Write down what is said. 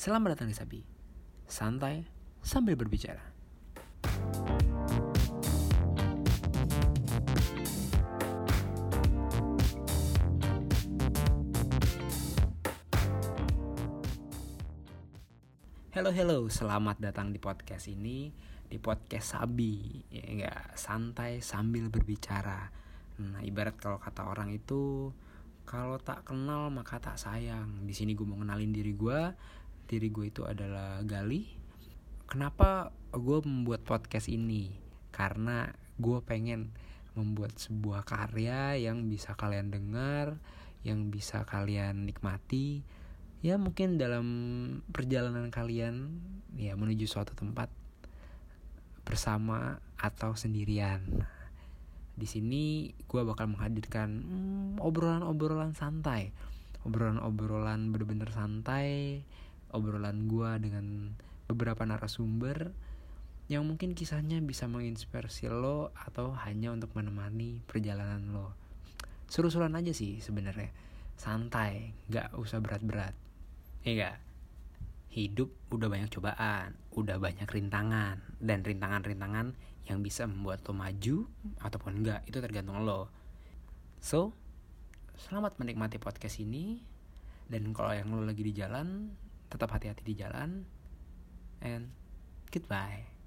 Selamat datang di Sabi. Santai sambil berbicara. Hello hello, selamat datang di podcast ini di podcast Sabi ya enggak santai sambil berbicara. Nah ibarat kalau kata orang itu kalau tak kenal maka tak sayang. Di sini gue mau kenalin diri gue. Diri gue itu adalah Gali. Kenapa gue membuat podcast ini? Karena gue pengen membuat sebuah karya yang bisa kalian dengar, yang bisa kalian nikmati, ya mungkin dalam perjalanan kalian ya menuju suatu tempat bersama atau sendirian. Di sini gue bakal menghadirkan hmm, obrolan-obrolan santai, obrolan-obrolan bener-bener santai, obrolan gue dengan beberapa narasumber yang mungkin kisahnya bisa menginspirasi lo atau hanya untuk menemani perjalanan lo. Seru-seruan aja sih sebenarnya, santai, nggak usah berat-berat. Iya Hidup udah banyak cobaan, udah banyak rintangan, dan rintangan-rintangan yang bisa membuat lo maju ataupun enggak, itu tergantung lo. So, selamat menikmati podcast ini, dan kalau yang lo lagi di jalan, tetap hati-hati di jalan, and goodbye.